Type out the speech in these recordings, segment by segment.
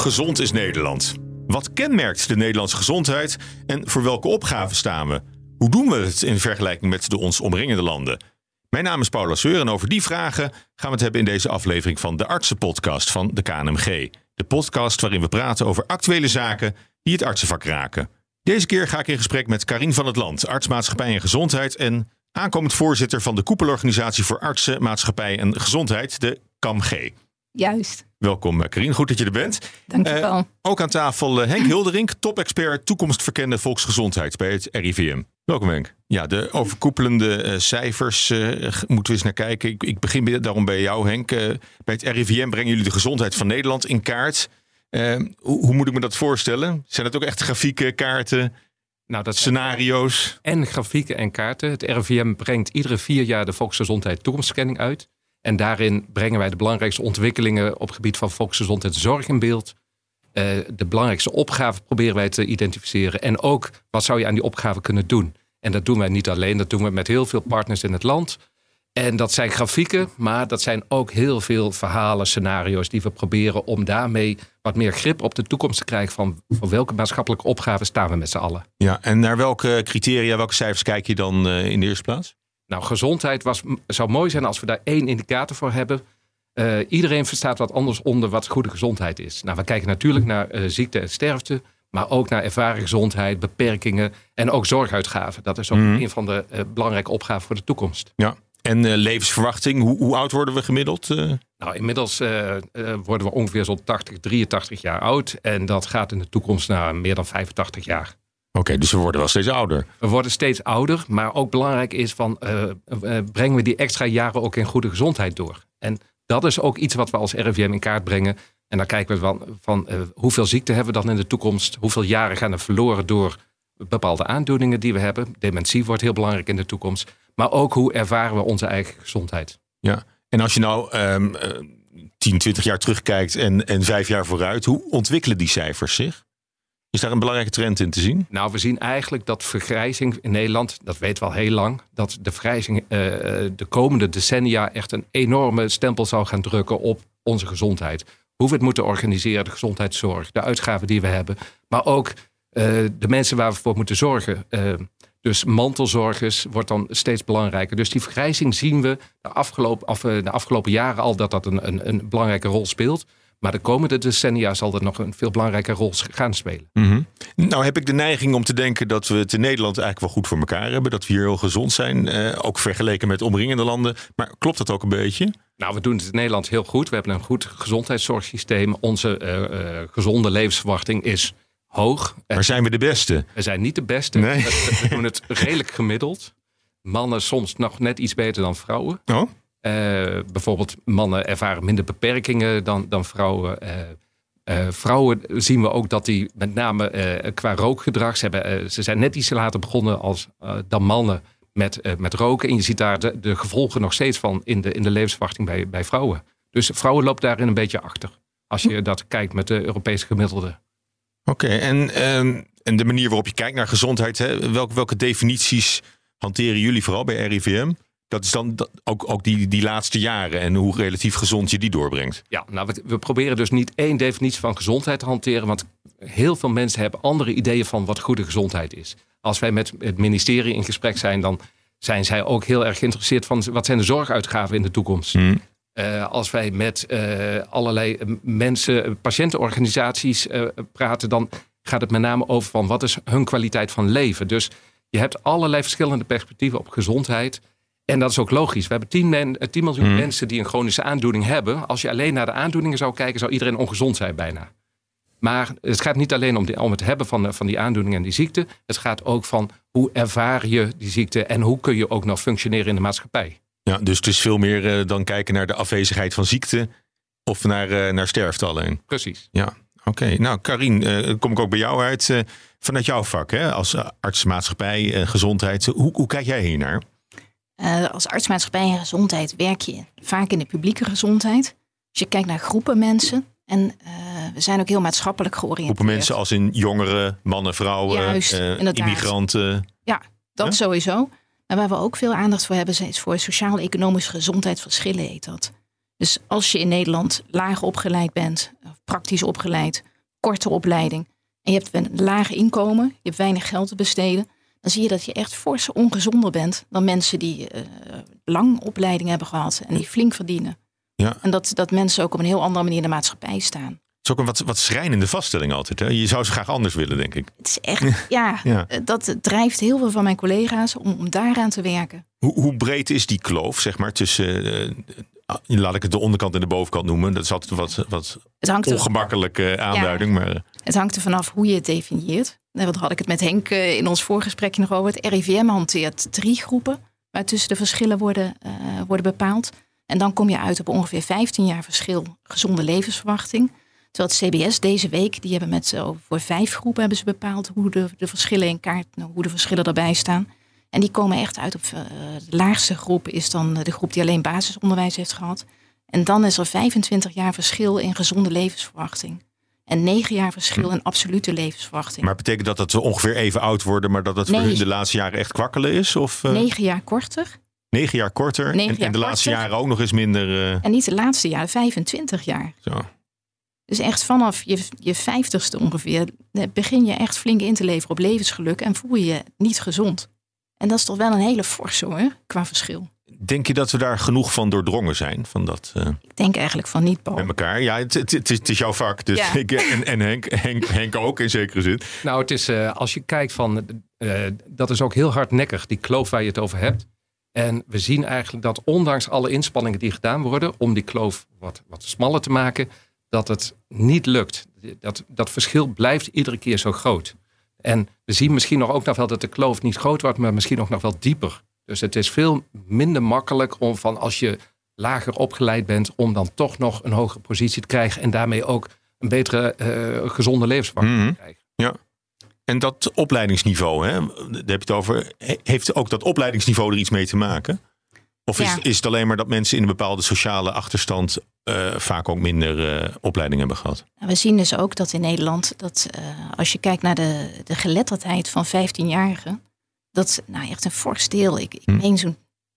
gezond is Nederland? Wat kenmerkt de Nederlandse gezondheid en voor welke opgaven staan we? Hoe doen we het in vergelijking met de ons omringende landen? Mijn naam is Paula Seur en over die vragen gaan we het hebben in deze aflevering van de Artsenpodcast van de KNMG. De podcast waarin we praten over actuele zaken die het artsenvak raken. Deze keer ga ik in gesprek met Karin van het Land, artsmaatschappij en gezondheid en aankomend voorzitter van de koepelorganisatie voor artsen, maatschappij en gezondheid, de KAMG. Juist. Welkom eh, Karin, goed dat je er bent. Dankjewel. Uh, ook aan tafel uh, Henk Hilderink, top-expert toekomstverkende volksgezondheid bij het RIVM. Welkom Henk. Ja, de overkoepelende uh, cijfers moeten we eens naar kijken. Ik, ik begin daarom bij jou Henk. bij het RIVM brengen jullie de gezondheid van Nederland in kaart. Hoe, hoe, moet ik me dat voorstellen? Zijn dat ook echt grafieken, kaarten? Nou, dat scenario's. En grafieken en kaarten. Het RIVM brengt iedere vier jaar de volksgezondheid toekomstscanning uit. En daarin brengen wij de belangrijkste ontwikkelingen op het gebied van volksgezondheidszorg in beeld. Uh, de belangrijkste opgaven proberen wij te identificeren. En ook wat zou je aan die opgave kunnen doen. En dat doen wij niet alleen, dat doen we met heel veel partners in het land. En dat zijn grafieken, maar dat zijn ook heel veel verhalen, scenario's die we proberen om daarmee wat meer grip op de toekomst te krijgen van, van welke maatschappelijke opgaven staan we met z'n allen. Ja, en naar welke criteria, welke cijfers kijk je dan uh, in de eerste plaats? Nou, gezondheid was, zou mooi zijn als we daar één indicator voor hebben. Uh, iedereen verstaat wat anders onder wat goede gezondheid is. Nou, we kijken natuurlijk naar uh, ziekte en sterfte, maar ook naar ervaren gezondheid, beperkingen en ook zorguitgaven. Dat is ook Mhm. een van de uh, belangrijke opgaven voor de toekomst. Ja, en levensverwachting, hoe, hoe, oud worden we gemiddeld? Nou, inmiddels worden we ongeveer zo'n 80, 83 jaar oud. En dat gaat in de toekomst naar meer dan 85 jaar. Oké, okay, dus we worden wel steeds ouder. We worden steeds ouder, maar ook belangrijk is van uh, uh, brengen we die extra jaren ook in goede gezondheid door. En dat is ook iets wat we als RIVM in kaart brengen. En dan kijken we van, van uh, hoeveel ziekte hebben we dan in de toekomst? Hoeveel jaren gaan er verloren door bepaalde aandoeningen die we hebben? Dementie wordt heel belangrijk in de toekomst. Maar ook hoe ervaren we onze eigen gezondheid? Ja, en als je nou um, 10, 20 jaar terugkijkt en, en vijf jaar vooruit, hoe ontwikkelen die cijfers zich? Is daar een belangrijke trend in te zien? Nou, we zien eigenlijk dat vergrijzing in Nederland, dat weten we al heel lang, dat de vergrijzing uh, de komende decennia echt een enorme stempel zal gaan drukken op onze gezondheid. Hoe we het moeten organiseren, de gezondheidszorg, de uitgaven die we hebben, maar ook uh, de mensen waar we voor moeten zorgen. Dus mantelzorgers wordt dan steeds belangrijker. Dus die vergrijzing zien we de afgelopen, af, de afgelopen jaren al dat dat een, een, een belangrijke rol speelt. Maar de komende decennia zal dat nog een veel belangrijke rol gaan spelen. Mm -hmm. Nou heb ik de neiging om te denken dat we het in Nederland eigenlijk wel goed voor elkaar hebben. Dat we hier heel gezond zijn, eh, ook vergeleken met omringende landen. Maar klopt dat ook een beetje? Nou, we doen het in Nederland heel goed. We hebben een goed gezondheidszorgsysteem. Onze uh, uh, gezonde levensverwachting is hoog. Maar zijn we de beste? We zijn niet de beste. Nee. We, we doen het redelijk gemiddeld. Mannen soms nog net iets beter dan vrouwen. Oh? Uh, bijvoorbeeld mannen ervaren minder beperkingen dan, dan vrouwen. Uh, uh, vrouwen zien we ook dat die met name qua rookgedrag... Ze, hebben, ze zijn net iets later begonnen als, dan mannen met, met roken. En je ziet daar de, de, gevolgen nog steeds van in de, in de levensverwachting bij, bij vrouwen. Dus vrouwen lopen daarin een beetje achter. Als je dat kijkt met de Europese gemiddelde. Oké, en, um, en de manier waarop je kijkt naar gezondheid... Hè, welke, welke definities hanteren jullie vooral bij RIVM? Dat is dan ook, ook die, die laatste jaren en hoe relatief gezond je die doorbrengt. Ja, nou, we, we, proberen dus niet één definitie van gezondheid te hanteren. Want heel veel mensen hebben andere ideeën van wat goede gezondheid is. Als wij met het ministerie in gesprek zijn, dan zijn zij ook heel erg geïnteresseerd van wat zijn de zorguitgaven in de toekomst. Hmm. Uh, als wij met uh, allerlei mensen, patiëntenorganisaties uh, praten, dan gaat het met name over van wat is hun kwaliteit van leven. Dus je hebt allerlei verschillende perspectieven op gezondheid. En dat is ook logisch. We hebben 10, men, 10 miljoen Hmm. mensen die een chronische aandoening hebben. Als je alleen naar de aandoeningen zou kijken, zou iedereen ongezond zijn bijna. Maar het gaat niet alleen om, om het hebben van, van die aandoening en die ziekte. Het gaat ook van hoe ervaar je die ziekte en hoe kun je ook nog functioneren in de maatschappij. Ja, dus het is veel meer uh, dan kijken naar de afwezigheid van ziekte of naar, uh, naar sterfte alleen. Precies. Ja, oké. Okay. Nou, Karin, uh, kom ik ook bij jou uit. vanuit jouw vak, hè? als artsmaatschappij, gezondheid. Hoe, hoe kijk jij hier naar? Uh, als artsmaatschappij en gezondheid werk je vaak in de publieke gezondheid. Als je kijkt naar groepen mensen. En uh, we zijn ook heel maatschappelijk georiënteerd. Groepen mensen als in jongeren, mannen, vrouwen, Juist, uh, immigranten. Ja, dat ja? sowieso. Maar waar we ook veel aandacht voor hebben, is voor sociaal-economische gezondheidsverschillen heet dat. Dus als je in Nederland laag opgeleid bent, of praktisch opgeleid, korte opleiding en je hebt een laag inkomen, je hebt weinig geld te besteden, dan zie je dat je echt fors ongezonder bent dan mensen die uh, lang opleiding hebben gehad en die flink verdienen. Ja. En dat, dat mensen ook op een heel andere manier in de maatschappij staan. Het is ook een wat, wat schrijnende vaststelling altijd. Hè? Je zou ze graag anders willen, denk ik. Het is echt, ja, ja. Eh, dat drijft heel veel van mijn collega's om, om daaraan te werken. Hoe, hoe breed is die kloof, zeg maar, tussen, uh, laat ik het de onderkant en de bovenkant noemen. Dat is altijd wat, wat ongemakkelijke aanduiding. maar... Het hangt er vanaf hoe je het definieert. Wat had ik het met Henk in ons voorgesprekje nog over. Het RIVM hanteert drie groepen waartussen de verschillen worden, uh, worden bepaald. En dan kom je uit op ongeveer 15 jaar verschil gezonde levensverwachting. Terwijl het CBS deze week, die hebben met uh, voor vijf groepen hebben ze bepaald hoe de, de verschillen in kaart, nou, hoe de verschillen erbij staan. En die komen echt uit op de laagste groep is dan de groep die alleen basisonderwijs heeft gehad. En dan is er 25 jaar verschil in gezonde levensverwachting. En negen jaar verschil in absolute levensverwachting. Maar betekent dat dat ze ongeveer even oud worden, maar dat het voor hun de laatste jaren echt kwakkelen is? Of, uh... Negen jaar korter. Negen jaar korter. Negen en, en, de laatste jaren ook nog eens minder. Uh... En niet de laatste jaren, 25 jaar. Zo. Dus echt vanaf je, je vijftigste ongeveer begin je echt flink in te leveren op levensgeluk en voel je je niet gezond. En dat is toch wel een hele forse hoor, qua verschil. Denk je dat we daar genoeg van doordrongen zijn? Van dat, uh, ik denk eigenlijk van niet, Paul. Met elkaar. Ja, het, het, het, is, jouw vak. Dus ja. ik, en, en Henk, Henk, Henk, ook in zekere zin. Nou, het is, uh, als je kijkt van, uh, dat is ook heel hardnekkig, die kloof waar je het over hebt. En we zien eigenlijk dat ondanks alle inspanningen die gedaan worden om die kloof wat, wat smaller te maken, dat het niet lukt. Dat, dat verschil blijft iedere keer zo groot. En we zien misschien nog ook nog wel dat de kloof niet groot wordt, maar misschien ook nog wel dieper. Dus het is veel minder makkelijk om van als je lager opgeleid bent, om dan toch nog een hogere positie te krijgen en daarmee ook een betere uh, gezonde levensverwachting te mhm. krijgen. Ja. En dat opleidingsniveau, hè, daar heb je het over. Heeft ook dat opleidingsniveau er iets mee te maken? Of is, is het alleen maar dat mensen in een bepaalde sociale achterstand uh, vaak ook minder uh, opleiding hebben gehad? We zien dus ook dat in Nederland, dat uh, als je kijkt naar de, de geletterdheid van 15-jarigen, dat nou echt een fors deel, ik, ik hm. meen zo'n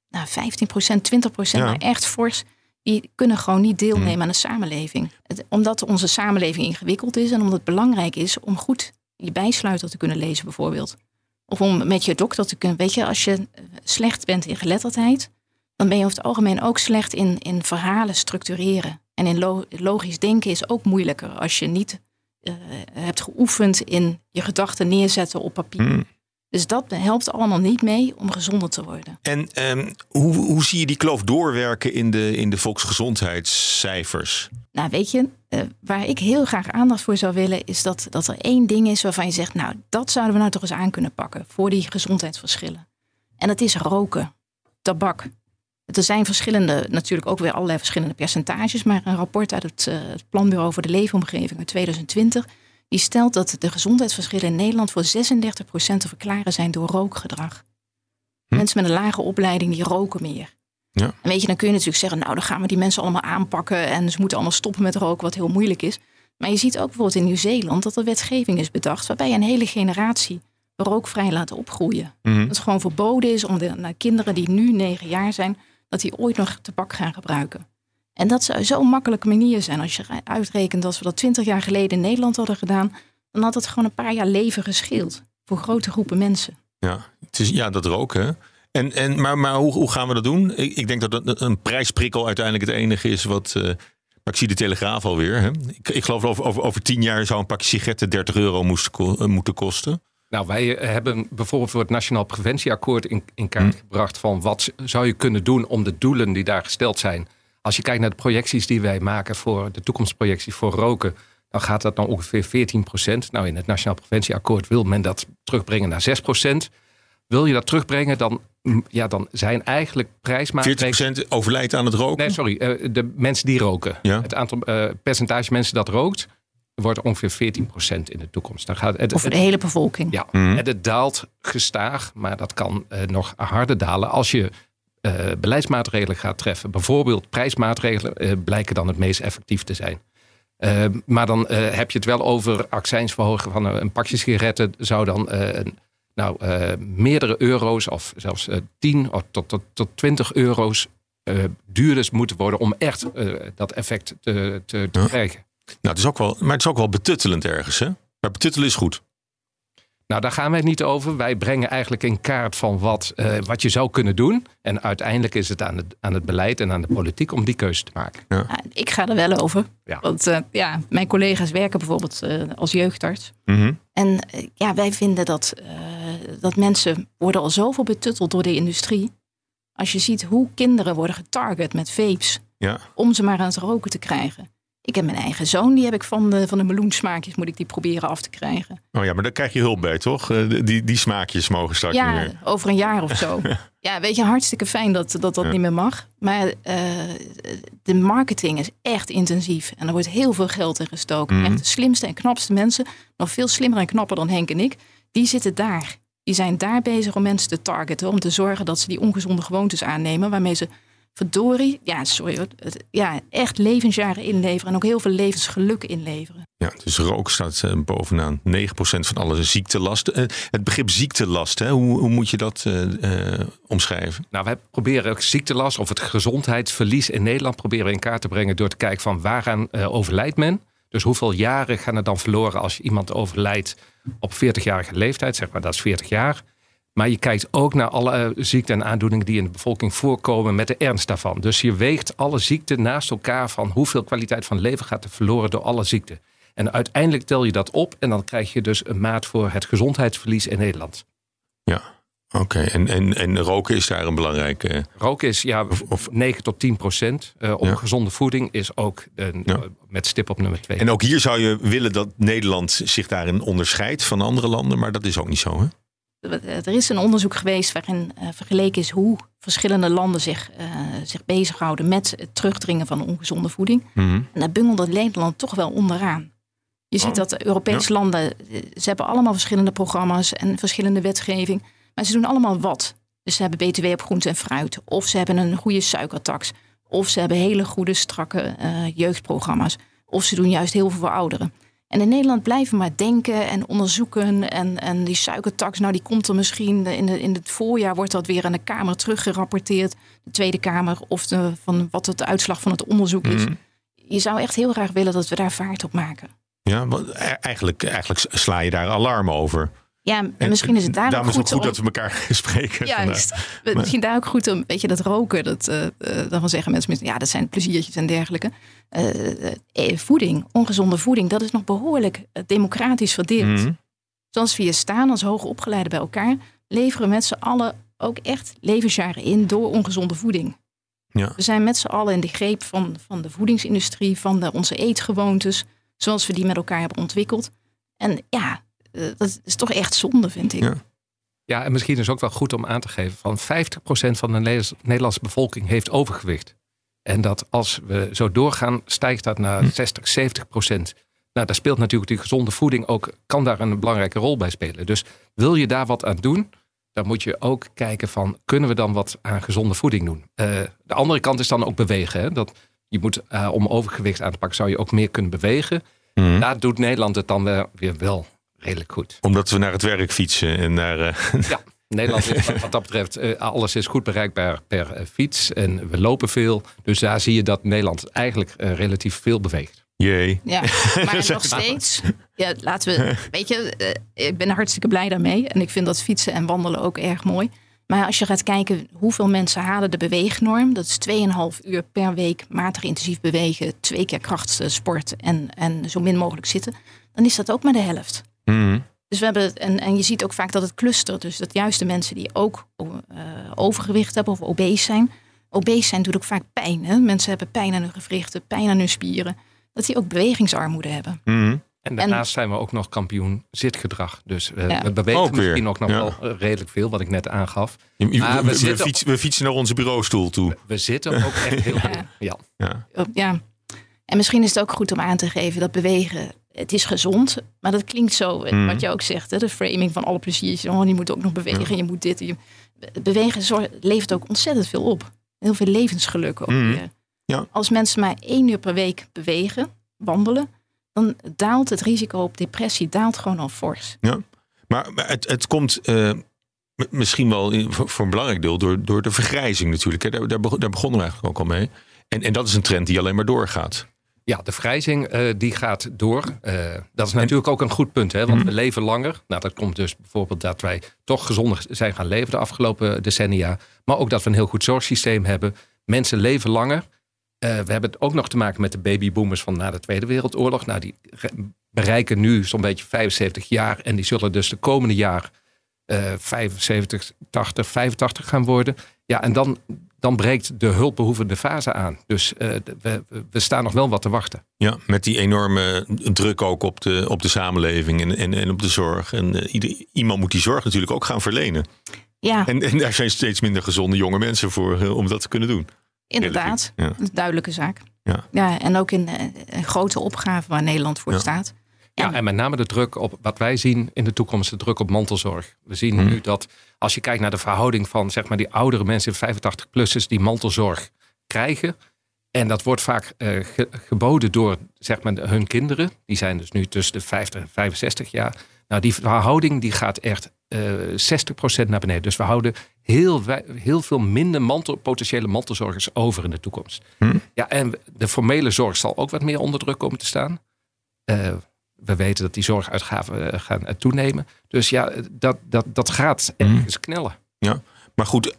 nou, 15 procent, 20 procent, ja. maar echt fors, die kunnen gewoon niet deelnemen hm. aan de samenleving. Het, omdat onze samenleving ingewikkeld is en omdat het belangrijk is om goed je bijsluiter te kunnen lezen bijvoorbeeld. Of om met je dokter te kunnen, weet je, als je slecht bent in geletterdheid, dan ben je over het algemeen ook slecht in, in verhalen structureren. En in logisch denken is ook moeilijker als je niet uh, hebt geoefend in je gedachten neerzetten op papier. Hmm. Dus dat helpt allemaal niet mee om gezonder te worden. En um, hoe, hoe zie je die kloof doorwerken in de, in de volksgezondheidscijfers? Nou, weet je, uh, waar ik heel graag aandacht voor zou willen, is dat, dat er één ding is waarvan je zegt, nou, dat zouden we nou toch eens aan kunnen pakken voor die gezondheidsverschillen. En dat is roken, tabak. Er zijn verschillende, natuurlijk ook weer allerlei verschillende percentages. Maar een rapport uit het, uh, het Planbureau voor de Leefomgeving uit 2020. Die stelt dat de gezondheidsverschillen in Nederland voor 36% te verklaren zijn door rookgedrag. Hm. Mensen met een lage opleiding die roken meer. Ja. En weet je, dan kun je natuurlijk zeggen, nou dan gaan we die mensen allemaal aanpakken en ze moeten allemaal stoppen met roken, wat heel moeilijk is. Maar je ziet ook bijvoorbeeld in Nieuw-Zeeland dat er wetgeving is bedacht waarbij een hele generatie rookvrij laat opgroeien. Mm Dat het gewoon verboden is om de naar kinderen die nu negen jaar zijn, dat die ooit nog tabak gaan gebruiken. En dat zou zo'n makkelijke manier zijn. Als je uitrekent als we dat twintig jaar geleden in Nederland hadden gedaan, dan had het gewoon een paar jaar leven gescheeld voor grote groepen mensen. Ja, het is, ja dat roken. En, en, maar maar hoe, hoe gaan we dat doen? Ik, ik denk dat een prijsprikkel uiteindelijk het enige is wat. Uh, maar ik zie de Telegraaf alweer. Hè? Ik, ik geloof over, over, over tien jaar zou een pakje sigaretten 30 euro moest, uh, moeten kosten. Nou, wij hebben bijvoorbeeld voor het Nationaal Preventieakkoord in, in kaart hm. gebracht van wat zou je kunnen doen om de doelen die daar gesteld zijn. Als je kijkt naar de projecties die wij maken voor de toekomstprojectie voor roken, dan gaat dat dan ongeveer 14 procent. Nou, in het Nationaal Preventieakkoord wil men dat terugbrengen naar 6 procent. Wil je dat terugbrengen, dan, ja, dan zijn eigenlijk prijsmaatregelen... 40% overlijdt aan het roken? Nee, sorry. Uh, de mensen die roken. Ja? Het aantal uh, percentage mensen dat rookt, wordt ongeveer 14% in de toekomst. Dan gaat het, Over de hele bevolking. Ja, mm en het daalt gestaag, maar dat kan uh, nog harder dalen als je uh, beleidsmaatregelen gaat treffen. Bijvoorbeeld prijsmaatregelen uh, blijken dan het meest effectief te zijn. Uh, maar dan heb je het wel over accijnsverhogen van een, een pakje sigaretten zou dan nou, meerdere euro's of zelfs 10 of tot, tot, tot 20 euro's duurder moeten worden om echt dat effect te, te, te krijgen. Nou, het is ook wel, maar het is ook wel betuttelend ergens, hè? Maar betuttelen is goed. Nou, daar gaan wij het niet over. Wij brengen eigenlijk in kaart van wat, uh, wat je zou kunnen doen. En uiteindelijk is het aan het, aan het beleid en aan de politiek om die keuze te maken. Ja. ik ga er wel over. Ja. Want uh, ja, mijn collega's werken bijvoorbeeld uh, als jeugdarts. Mm -hmm. En ja, wij vinden dat, dat mensen worden al zoveel betutteld door de industrie. Als je ziet hoe kinderen worden getarget met vapes. Ja. Om ze maar aan het roken te krijgen. Ik heb mijn eigen zoon, die heb ik van de, van de meloensmaakjes, moet ik die proberen af te krijgen. Oh ja, maar daar krijg je hulp bij, toch? Die, die smaakjes mogen straks ja, niet meer. over een jaar of zo. ja, weet je, hartstikke fijn dat dat, dat Ja. niet meer mag. Maar uh, de marketing is echt intensief. En er wordt heel veel geld in gestoken. Mhm. Echt de slimste en knapste mensen, nog veel slimmer en knapper dan Henk en ik, die zitten daar. Die zijn daar bezig om mensen te targeten. Om te zorgen dat ze die ongezonde gewoontes aannemen. Waarmee ze verdorie, ja, sorry hoor, ja, echt levensjaren inleveren. En ook heel veel levensgeluk inleveren. Ja, dus rook staat eh, bovenaan 9% van alle ziektelast. Eh, het begrip ziektelast, hè, hoe, hoe moet je dat eh, omschrijven? Nou, wij proberen ook ziektelast of het gezondheidsverlies in Nederland proberen we in kaart te brengen door te kijken van waaraan eh, overlijdt men. Dus hoeveel jaren gaan er dan verloren als iemand overlijdt op 40-jarige leeftijd, zeg maar dat is 40 jaar. Maar je kijkt ook naar alle eh, ziekten en aandoeningen die in de bevolking voorkomen met de ernst daarvan. Dus je weegt alle ziekten naast elkaar van hoeveel kwaliteit van leven gaat er verloren door alle ziekten. En uiteindelijk tel je dat op en dan krijg je dus een maat voor het gezondheidsverlies in Nederland. Ja, oké. En, en, en roken is daar een belangrijke... Roken is ja, Of- of- 9 tot 10 procent. Eh, Ja. ongezonde voeding is ook een, Ja. eh, met stip op nummer 2. En ook hier zou je willen dat Nederland zich daarin onderscheidt van andere landen, maar dat is ook niet zo, hè? Er is een onderzoek geweest waarin eh, vergeleken is hoe verschillende landen zich, eh, zich bezighouden met het terugdringen van ongezonde voeding. En daar bungelde Nederland toch wel onderaan. Je ziet Oh, dat de Europese landen, eh, ze hebben allemaal verschillende programma's en verschillende wetgeving. Maar ze doen allemaal wat. Dus ze hebben BTW op groente en fruit. Of ze hebben een goede suikertax. Of ze hebben hele goede, strakke eh, jeugdprogramma's. Of ze doen juist heel veel voor ouderen. En in Nederland blijven maar denken en onderzoeken. En, en die suikertax, nou die komt er misschien in, de, in het voorjaar wordt dat weer aan de Kamer teruggerapporteerd. De Tweede Kamer of de, van wat het uitslag van het onderzoek is. Mhm. Je zou echt heel graag willen dat we daar vaart op maken. Ja, want e- eigenlijk, eigenlijk sla je daar alarm over. Ja, en misschien is het daar ook Daarom is het goed, goed om- dat we elkaar spreken. Juist. vandaag. Misschien daar ook goed om, weet je, dat roken. Dat, eh, eh, daarvan zeggen mensen, ja, dat zijn pleziertjes en dergelijke. Eh, eh, voeding, ongezonde voeding, dat is nog behoorlijk eh, democratisch verdeeld. Mhm. Zoals we hier staan als hoogopgeleiden bij elkaar, leveren we met z'n allen ook echt levensjaren in door ongezonde voeding. Ja. We zijn met z'n allen in de greep van, van de voedingsindustrie, van de, onze eetgewoontes, zoals we die met elkaar hebben ontwikkeld. En ja, eh, dat is toch echt zonde, vind ik. Ja. Ja, en misschien is het ook wel goed om aan te geven van 50% van de Nederlands- Nederlandse bevolking heeft overgewicht. En dat als we zo doorgaan, stijgt dat naar 60, 70 procent. Nou, daar speelt natuurlijk die gezonde voeding ook, kan daar een belangrijke rol bij spelen. Dus wil je daar wat aan doen, dan moet je ook kijken van, kunnen we dan wat aan gezonde voeding doen? Eh, de andere kant is dan ook bewegen. Hè? Dat je moet, eh, om overgewicht aan te pakken, zou je ook meer kunnen bewegen. Mhm. Daar doet Nederland het dan weer wel redelijk goed. Omdat we naar het werk fietsen en naar... eh, Ja, Nederland is wat dat betreft, eh, alles is goed bereikbaar per eh, fiets. En we lopen veel. Dus daar zie je dat Nederland eigenlijk eh, relatief veel beweegt. jee. Ja, maar nog steeds. Ja, laten we. Weet je, ik ben hartstikke blij daarmee. En ik vind dat fietsen en wandelen ook erg mooi. Maar als je gaat kijken hoeveel mensen halen de beweegnorm, dat is 2,5 uur per week matig intensief bewegen, twee keer krachtsport en, en zo min mogelijk zitten, dan is dat ook maar de helft. Mhm. Dus we hebben, en, en je ziet ook vaak dat het clustert. Dus dat juist de mensen die ook eh, overgewicht hebben of obese zijn. Obese zijn doet ook vaak pijn. Hè? Mensen hebben pijn aan hun gewrichten, pijn aan hun spieren. Dat die ook bewegingsarmoede hebben. Mhm. En daarnaast zijn we ook nog kampioen zitgedrag. Dus eh, Ja. we bewegen Ook weer, misschien ook nog ja. wel eh, redelijk veel, wat ik net aangaf. Je- je- Maar we we, we zitten- fietsen, we fietsen naar onze bureaustoel toe. We zitten ook echt heel veel. Ja. Ja. Ja. En misschien is het ook goed om aan te geven dat bewegen, het is gezond. Maar dat klinkt zo, Mhm. wat je ook zegt, hè, de framing van alle pleziertjes. Oh, je moet ook nog bewegen, je moet dit. Je, bewegen levert ook ontzettend veel op. Heel veel levensgeluk ook Mhm. weer. Ja. Als mensen maar één uur per week bewegen, wandelen, dan daalt het risico op depressie daalt gewoon al fors. Maar maar het, het komt eh, misschien wel in- voor, een belangrijk deel door, door de vergrijzing natuurlijk. Daar, daar begonnen we eigenlijk ook al mee. En, en dat is een trend die alleen maar doorgaat. Ja, de vergrijzing uh, die gaat door. Uh, dat is natuurlijk ook een goed punt, hè, want mm. we leven langer. Nou, dat komt dus bijvoorbeeld dat wij toch gezonder zijn gaan leven de afgelopen decennia. Maar ook dat we een heel goed zorgsysteem hebben. Mensen leven langer. Uh, we hebben het ook nog te maken met de babyboomers van na de Tweede Wereldoorlog. Nou, die bereiken nu zo'n beetje 75 jaar. En die zullen dus de komende jaar 75, 80, 85 gaan worden. Ja, en dan dan breekt de hulpbehoevende fase aan. Dus uh, we, we, staan nog wel wat te wachten. Ja, met die enorme druk ook op de, op de samenleving en, en, en op de zorg. En uh, ieder, iemand moet die zorg natuurlijk ook gaan verlenen. Ja. En, en daar zijn steeds minder gezonde jonge mensen voor uh, om dat te kunnen doen. Inderdaad, ja. een duidelijke zaak. Ja. ja, en ook in een grote opgave waar Nederland voor ja. staat. Ja, en met name de druk op wat wij zien in de toekomst, de druk op mantelzorg. We zien hmm. nu dat als je kijkt naar de verhouding van zeg maar die oudere mensen, 85-plussers, die mantelzorg krijgen. En dat wordt vaak uh, geboden door zeg maar, hun kinderen. Die zijn dus nu tussen de 50 en 65 jaar. Nou, die verhouding die gaat echt uh, eh, 60% naar beneden. Dus we houden heel, heel veel minder mantel, potentiële mantelzorgers over in de toekomst. Hmm. Ja, en de formele zorg zal ook wat meer onder druk komen te staan. Uh, we weten dat die zorguitgaven eh, gaan toenemen. Dus ja, dat, dat, dat gaat mhm. ergens knellen. Ja, maar goed,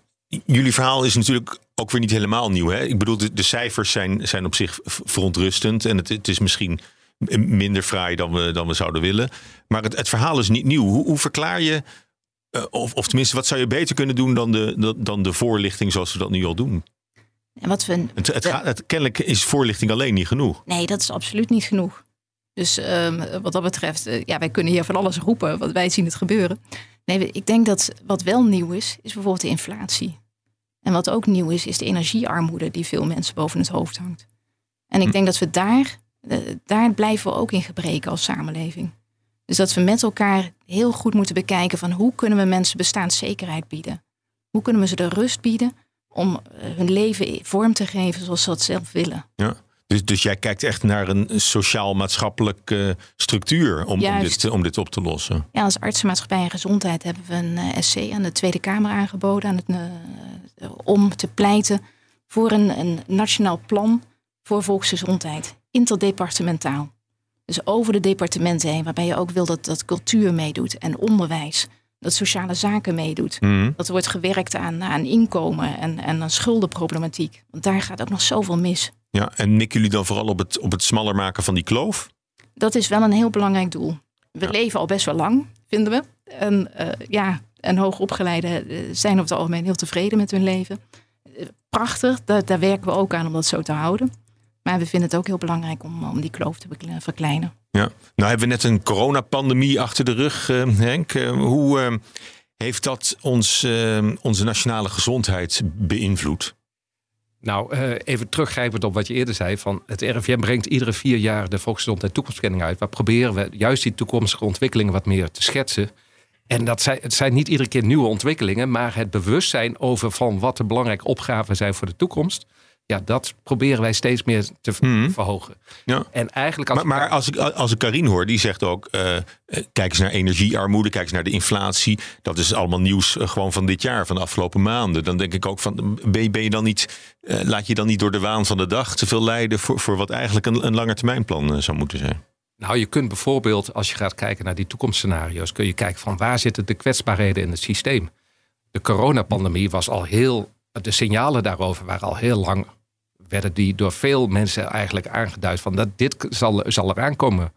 jullie verhaal is natuurlijk ook weer niet helemaal nieuw. Hè? Ik bedoel, de, de cijfers zijn, zijn op zich verontrustend. En het, het is misschien minder fraai dan we, dan we zouden willen. Maar het, het verhaal is niet nieuw. Hoe, hoe verklaar je, uh, of, of tenminste, wat zou je beter kunnen doen dan de, dan de voorlichting zoals we dat nu al doen? En wat we, het, het, gaat, het, kennelijk is voorlichting alleen niet genoeg. Nee, dat is absoluut niet genoeg. Dus um, wat dat betreft, uh, ja, wij kunnen hier van alles roepen, want wij zien het gebeuren. Nee, ik denk dat wat wel nieuw is, is bijvoorbeeld de inflatie. En wat ook nieuw is, is de energiearmoede die veel mensen boven het hoofd hangt. En ik hm. denk dat we daar, uh, daar blijven we ook in gebreken als samenleving. Dus dat we met elkaar heel goed moeten bekijken van hoe kunnen we mensen bestaanszekerheid bieden? Hoe kunnen we ze de rust bieden om uh, hun leven vorm te geven zoals ze dat zelf willen? Ja. Dus, dus jij kijkt echt naar een sociaal-maatschappelijke structuur om, om, dit, om dit op te lossen. Ja, als artsenmaatschappij en gezondheid hebben we een uh, SC aan de Tweede Kamer aangeboden aan het, uh, om te pleiten voor een, een nationaal plan voor volksgezondheid, interdepartementaal. Dus over de departementen heen, waarbij je ook wil dat, dat cultuur meedoet en onderwijs, dat sociale zaken meedoet. Mm. Dat er wordt gewerkt aan, aan inkomen en, en aan schuldenproblematiek. Want daar gaat ook nog zoveel mis. Ja, en mikken jullie dan vooral op het, op het smaller maken van die kloof? Dat is wel een heel belangrijk doel. We leven al best wel lang, vinden we. En uh, ja, en hoogopgeleiden eh, zijn over het algemeen heel tevreden met hun leven. Uh, prachtig, daar, daar, werken we ook aan om dat zo te houden. Maar we vinden het ook heel belangrijk om, om die kloof te verkleinen. Ja, nou hebben we net een coronapandemie achter de rug, Henk. hoe heeft dat ons, onze nationale gezondheid beïnvloed? Nou, uh, even teruggrijpend op wat je eerder zei. Van het RIVM brengt iedere vier jaar de volksgezondheid toekomstkenning uit. Waar proberen we juist die toekomstige ontwikkelingen wat meer te schetsen. En dat zijn, het zijn niet iedere keer nieuwe ontwikkelingen, maar het bewustzijn over van wat de belangrijke opgaven zijn voor de toekomst ja, dat proberen wij steeds meer te hmm. verhogen. Ja. En eigenlijk als maar, maar als ik, als ik Karin hoor, die zegt ook: uh, kijk eens naar energiearmoede, kijk eens naar de inflatie. Dat is allemaal nieuws uh, gewoon van dit jaar, van de afgelopen maanden. Dan denk ik ook van: ben, ben je dan niet, uh, laat je dan niet door de waan van de dag te veel leiden voor, voor wat eigenlijk een, een langetermijnplan zou moeten zijn? Nou, je kunt bijvoorbeeld, als je gaat kijken naar die toekomstscenario's, kun je kijken van waar zitten de kwetsbaarheden in het systeem. De coronapandemie was al heel de signalen daarover waren al heel lang, werden die door veel mensen eigenlijk aangeduid van dat dit zal, zal eraan komen.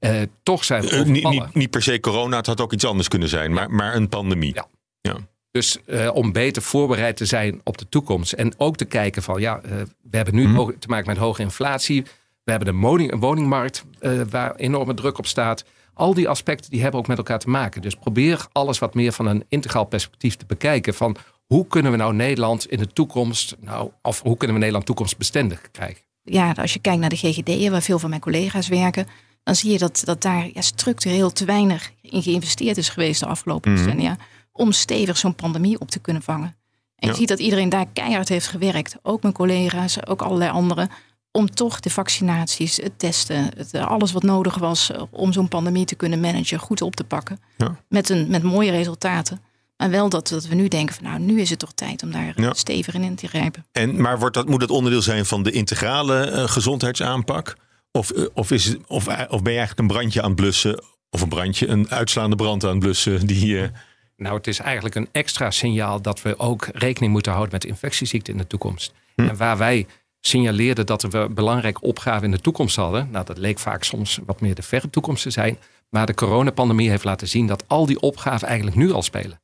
Uh, toch zijn we uh, niet, niet, niet, per se corona, het had ook iets anders kunnen zijn, maar, maar een pandemie. Ja. ja. Dus uh, om beter voorbereid te zijn op de toekomst. En ook te kijken van ja, we hebben nu mm. te maken met hoge inflatie. We hebben een, woning, een woningmarkt waar enorme druk op staat. Al die aspecten die hebben ook met elkaar te maken. Dus probeer alles wat meer van een integraal perspectief te bekijken. Van hoe kunnen we nou Nederland in de toekomst, nou, of hoe kunnen we Nederland toekomstbestendig krijgen? Ja, als je kijkt naar de GGD'en, waar veel van mijn collega's werken, dan zie je dat, dat daar ja, structureel te weinig in geïnvesteerd is geweest de afgelopen mm decennia. Om stevig zo'n pandemie op te kunnen vangen. En je ziet dat iedereen daar keihard heeft gewerkt. Ook mijn collega's, ook allerlei anderen. Om toch de vaccinaties, het testen, het, alles wat nodig was om zo'n pandemie te kunnen managen, goed op te pakken. Ja. Met, een, met mooie resultaten. Maar wel dat, dat we nu denken van nou, nu is het toch tijd om daar Ja. steviger in te grijpen. En, maar wordt dat, moet dat onderdeel zijn van de integrale eh, gezondheidsaanpak? Of, eh, of, is het, of, eh, of ben je eigenlijk een brandje aan het blussen? Of een brandje, een uitslaande brand aan het blussen? Die, Nou, het is eigenlijk een extra signaal dat we ook rekening moeten houden met infectieziekten in de toekomst. En waar wij signaleerden dat we belangrijke opgaven in de toekomst hadden, nou, dat leek vaak soms wat meer de verre toekomst te zijn. Maar de coronapandemie heeft laten zien dat al die opgaven eigenlijk nu al spelen.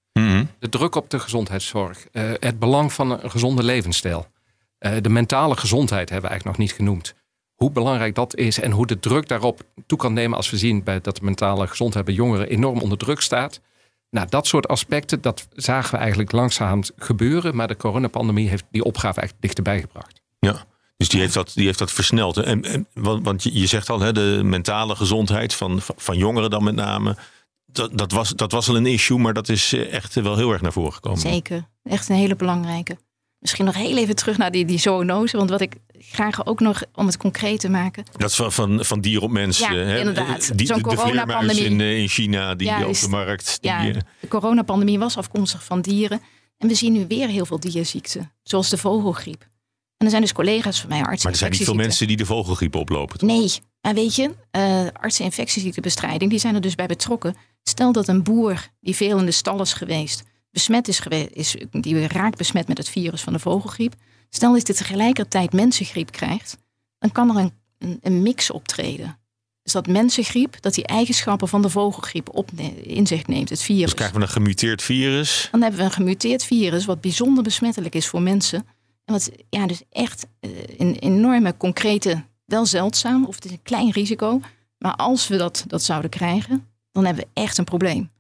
De druk op de gezondheidszorg, eh, het belang van een gezonde levensstijl, eh, de mentale gezondheid hebben we eigenlijk nog niet genoemd. Hoe belangrijk dat is en hoe de druk daarop toe kan nemen als we zien bij dat de mentale gezondheid bij jongeren enorm onder druk staat. Nou, dat soort aspecten, dat zagen we eigenlijk langzaam gebeuren. Maar de coronapandemie heeft die opgave eigenlijk dichterbij gebracht. Ja, dus die heeft dat, die heeft dat versneld. En, en, want want je, zegt al, hè, de mentale gezondheid van, van jongeren dan met name. Dat, dat, was, dat was al een issue, maar dat is eh, echt wel heel erg naar voren gekomen. Zeker, echt een hele belangrijke. Misschien nog heel even terug naar die, die zoonose. Want wat ik graag ook nog, om het concreet te maken. Dat is van, van, van dier op mensen. Ja, hè? inderdaad. Die, Zo'n coronapandemie. in, eh, in China, die op de markt. Die, Ja, eh, de coronapandemie was afkomstig van dieren. En we zien nu weer heel veel dierziekten. Zoals de vogelgriep. En er zijn dus collega's van mij, artsen. maar er zijn niet veel mensen die de vogelgriep oplopen. Nee, maar weet je, artsen infectieziektebestrijding, die zijn er dus bij betrokken. Stel dat een boer die veel in de stal is geweest, besmet is geweest, is, die raakt besmet met het virus van de vogelgriep. Stel dat hij tegelijkertijd mensengriep krijgt, dan kan er een, een, een mix optreden. Dus dat mensengriep, dat die eigenschappen van de vogelgriep op, in zich neemt, het virus. Dus krijgen we een gemuteerd virus. Dan hebben we een gemuteerd virus wat bijzonder besmettelijk is voor mensen. En wat ja, dus echt eh, een enorme concrete, wel zeldzaam, of het is een klein risico. Maar als we dat, dat zouden krijgen, dan hebben we echt een probleem.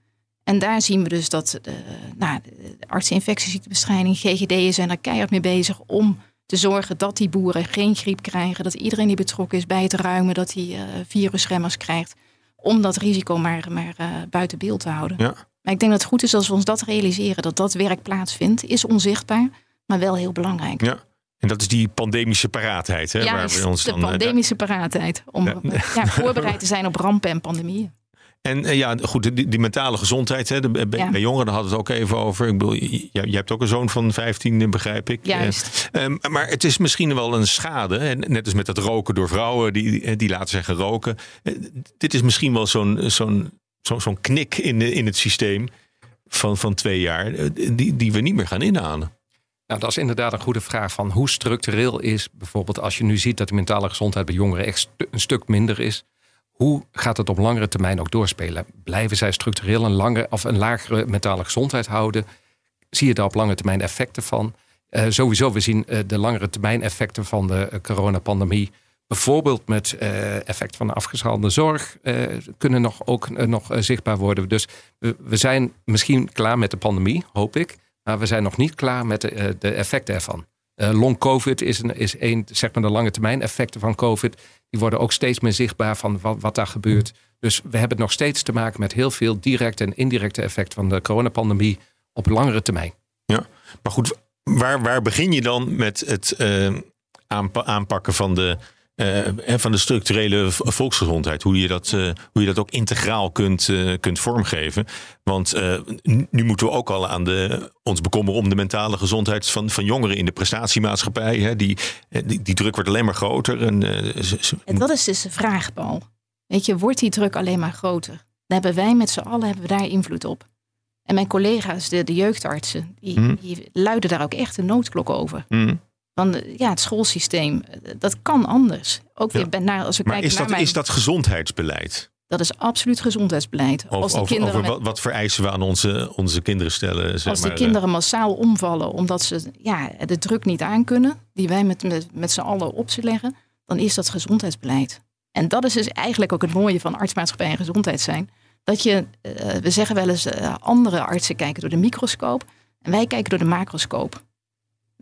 En daar zien we dus dat de, nou, de artsen infectieziektebestrijding, GGD'en zijn er keihard mee bezig om te zorgen dat die boeren geen griep krijgen. Dat iedereen die betrokken is bij het ruimen, dat hij eh, virusremmers krijgt. Om dat risico maar, maar eh, buiten beeld te houden. Ja. Maar ik denk dat het goed is als we ons dat realiseren, dat dat werk plaatsvindt, is onzichtbaar, maar wel heel belangrijk. Ja. En dat is die pandemische paraatheid. Hè, waar we ons de dan, eh, pandemische paraatheid. Om Ja. ja, voorbereid te zijn op rampen en pandemieën. En eh, ja, goed, die, die mentale gezondheid. Hè, de, bij, Ja. bij jongeren daar hadden we het ook even over. Ik bedoel, jij, jij hebt ook een zoon van 15, begrijp ik. Juist. Eh, ehm, maar het is misschien wel een schade. hè, Net als met dat roken door vrouwen die, die laten zeggen roken. Eh, dit is misschien wel zo'n zo'n zo'n zo'n knik in, de, in het systeem van, van twee jaar. eh, Die, die we niet meer gaan inhalen. Nou, dat is inderdaad een goede vraag van hoe structureel is bijvoorbeeld als je nu ziet dat de mentale gezondheid bij jongeren echt een stuk minder is. Hoe gaat het op langere termijn ook doorspelen? Blijven zij structureel een, of een lagere mentale gezondheid houden? Zie je daar op lange termijn effecten van? Eh, sowieso, we zien eh, de langere termijn effecten van de eh, coronapandemie. Bijvoorbeeld met effect van de zorg eh, kunnen nog ook nog zichtbaar worden. Dus we, zijn misschien klaar met de pandemie, hoop ik. Maar we zijn nog niet klaar met de, de effecten ervan. Long COVID is een, is een, zeg maar de lange termijn effecten van COVID. Die worden ook steeds meer zichtbaar van wat, daar gebeurt. Dus we hebben nog steeds te maken met heel veel directe en indirecte effecten van de coronapandemie op langere termijn. Ja, maar goed, waar, waar begin je dan met het eh, aanpa- aanpakken van de, eh, eh, van de structurele volksgezondheid? Hoe je dat, eh, hoe je dat ook integraal kunt, eh, kunt vormgeven. Want nu moeten we ook al aan de, ons bekommeren om de mentale gezondheid van, van jongeren in de prestatiemaatschappij. Hè? Die, die, die druk wordt alleen maar groter. En, En dat is dus de vraag, Paul. Weet je, wordt die druk alleen maar groter? Hebben wij met z'n allen hebben we daar invloed op. En mijn collega's, de, de jeugdartsen, die, Mhm. die luiden daar ook echt een noodklok over. Hmm. Van de, ja, het schoolsysteem, eh, dat kan anders. Ook weer Ja. naar, als we Maar kijken is naar dat, mijn, is dat gezondheidsbeleid? dat is absoluut gezondheidsbeleid. als Over, die over, kinderen, over met- wat, vereisen we aan onze, onze kinderen stellen? Zeg als maar, eh, kinderen massaal omvallen omdat ze ja, de druk niet aankunnen, die wij met, met, met z'n allen op ze leggen, dan is dat gezondheidsbeleid. En dat is dus eigenlijk ook het mooie van artsmaatschappij en gezondheid zijn. Dat je, eh, we zeggen wel eens, eh, andere artsen kijken door de microscoop en wij kijken door de macroscoop.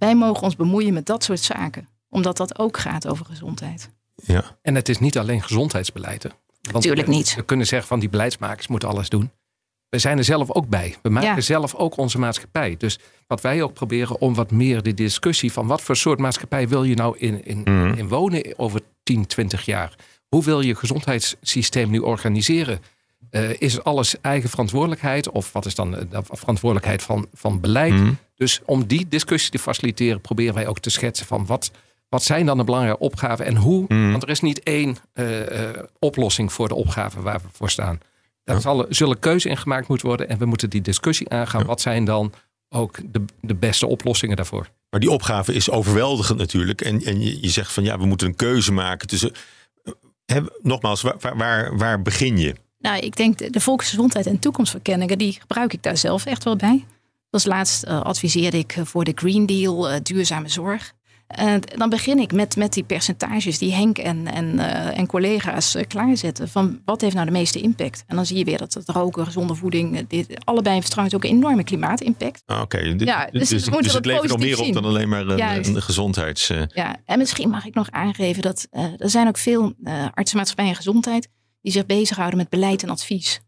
Wij mogen ons bemoeien met dat soort zaken, omdat dat ook gaat over gezondheid. ja. En het is niet alleen gezondheidsbeleid. hè. Want Tuurlijk we- niet. We kunnen zeggen van die beleidsmakers moeten alles doen. We zijn er zelf ook bij. We maken Ja. zelf ook onze maatschappij. Dus wat wij ook proberen om wat meer de discussie van wat voor soort maatschappij wil je nou in, in, Mhm. in wonen over 10, 20 jaar? Hoe wil je gezondheidssysteem nu organiseren? is alles eigen verantwoordelijkheid? Of wat is dan de verantwoordelijkheid van, van beleid? Mhm. Dus om die discussie te faciliteren, proberen wij ook te schetsen van wat, wat zijn dan de belangrijke opgaven en hoe? Mhm. Want er is niet één eh, eh, oplossing voor de opgave waar we voor staan. Daar zal, zullen keuze in gemaakt moeten worden en we moeten die discussie aangaan. Wat zijn dan ook de, de beste oplossingen daarvoor? Maar die opgave is overweldigend natuurlijk. En, en je, je zegt van ja, we moeten een keuze maken tussen. eh, hè, nogmaals, waar, waar- waar, waar begin je? Nou, ik denk de, de volksgezondheid en toekomstverkenningen, die gebruik ik daar zelf echt wel bij. Als laatst eh, adviseerde ik eh, voor de Green Deal eh, duurzame zorg. En dan begin ik met, met die percentages die Henk en, en, en collega's klaarzetten. Van wat heeft nou de meeste impact? En dan zie je weer dat het roken, gezonde voeding, dit, allebei heeft trouwens ook een enorme klimaatimpact. Ah, Oké, Ja, dus dus, dus het levert nog positief meer op dan alleen maar een, gezondheids. Ja, en misschien mag ik nog aangeven dat er zijn ook veel artsenmaatschappijen en gezondheid die zich bezighouden met beleid en advies.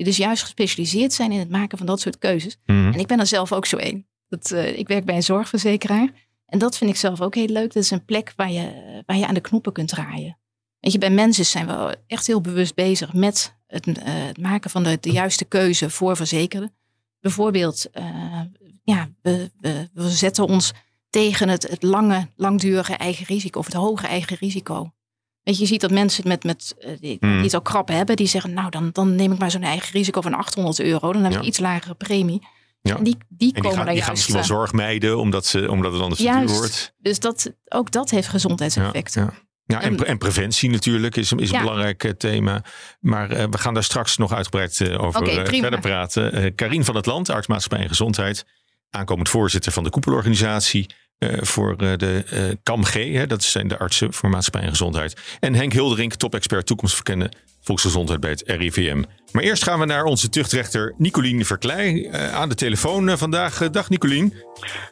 Die dus juist gespecialiseerd zijn in het maken van dat soort keuzes. mhm. En ik ben er zelf ook zo één. Dat, eh, ik werk bij een zorgverzekeraar. En dat vind ik zelf ook heel leuk. Dat is een plek waar je, waar je aan de knoppen kunt draaien. Weet je, bij mensen zijn we echt heel bewust bezig met het, eh, het maken van de, de juiste keuze voor verzekerden. Bijvoorbeeld, eh, ja, we, we, we zetten ons tegen het, het lange, langdurige eigen risico of het hoge eigen risico. Weet je, je ziet dat mensen met, met, eh, die, die Hmm. het al krap hebben, die zeggen, nou dan, dan neem ik maar zo'n eigen risico van 800 euro. Dan heb ik Ja. iets lagere premie. Ja. En die, die En die komen gaan, dan die gaan misschien wel eh, zorg mijden, omdat, ze, omdat het anders duur wordt. Dus dat, ook dat heeft gezondheidseffecten. Ja, ja. en, En- pre- en preventie natuurlijk is, is een Ja. belangrijk eh, thema. Maar we gaan daar straks nog uitgebreid over verder praten. Karien van het Land, arts maatschappij en gezondheid. Aankomend voorzitter van de koepelorganisatie eh, voor eh, de KAMG. Hè, dat zijn de artsen voor maatschappij en gezondheid. En Henk Hilderink, top-expert toekomstverkennen volksgezondheid bij het RIVM. Maar eerst gaan we naar onze tuchtrechter Nicolien Verkleij aan de telefoon vandaag. Dag Nicolien.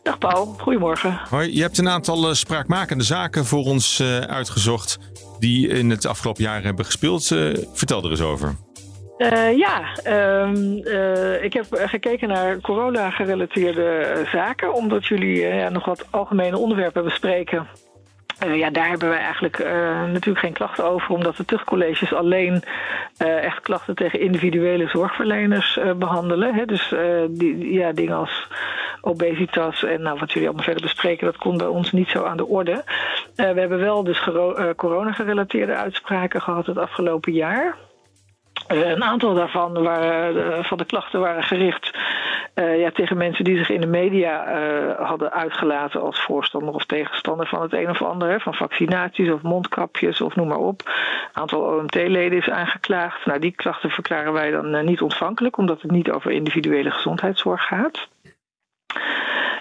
Dag Paul, goedemorgen. Hoi, je hebt een aantal spraakmakende zaken voor ons uitgezocht die in het afgelopen jaar hebben gespeeld. Vertel er eens over. Eh, ja, ehm, eh, ik heb gekeken naar corona-gerelateerde eh, zaken, omdat jullie ja, nog wat algemene onderwerpen bespreken. Ja, daar hebben wij eigenlijk natuurlijk geen klachten over, omdat de tuchtcolleges alleen echt klachten tegen individuele zorgverleners eh, behandelen. Hè. Dus die, ja, dingen als obesitas en nou, wat jullie allemaal verder bespreken, dat komt bij ons niet zo aan de orde. We hebben wel dus corona-gerelateerde uitspraken gehad het afgelopen jaar. Eh, een aantal daarvan waren, eh, van de klachten waren gericht eh, ja, tegen mensen die zich in de media hadden uitgelaten als voorstander of tegenstander van het een of ander. Van vaccinaties of mondkapjes of noem maar op. Een aantal OMT-leden is aangeklaagd. Nou, die klachten verklaren wij dan niet ontvankelijk, omdat het niet over individuele gezondheidszorg gaat.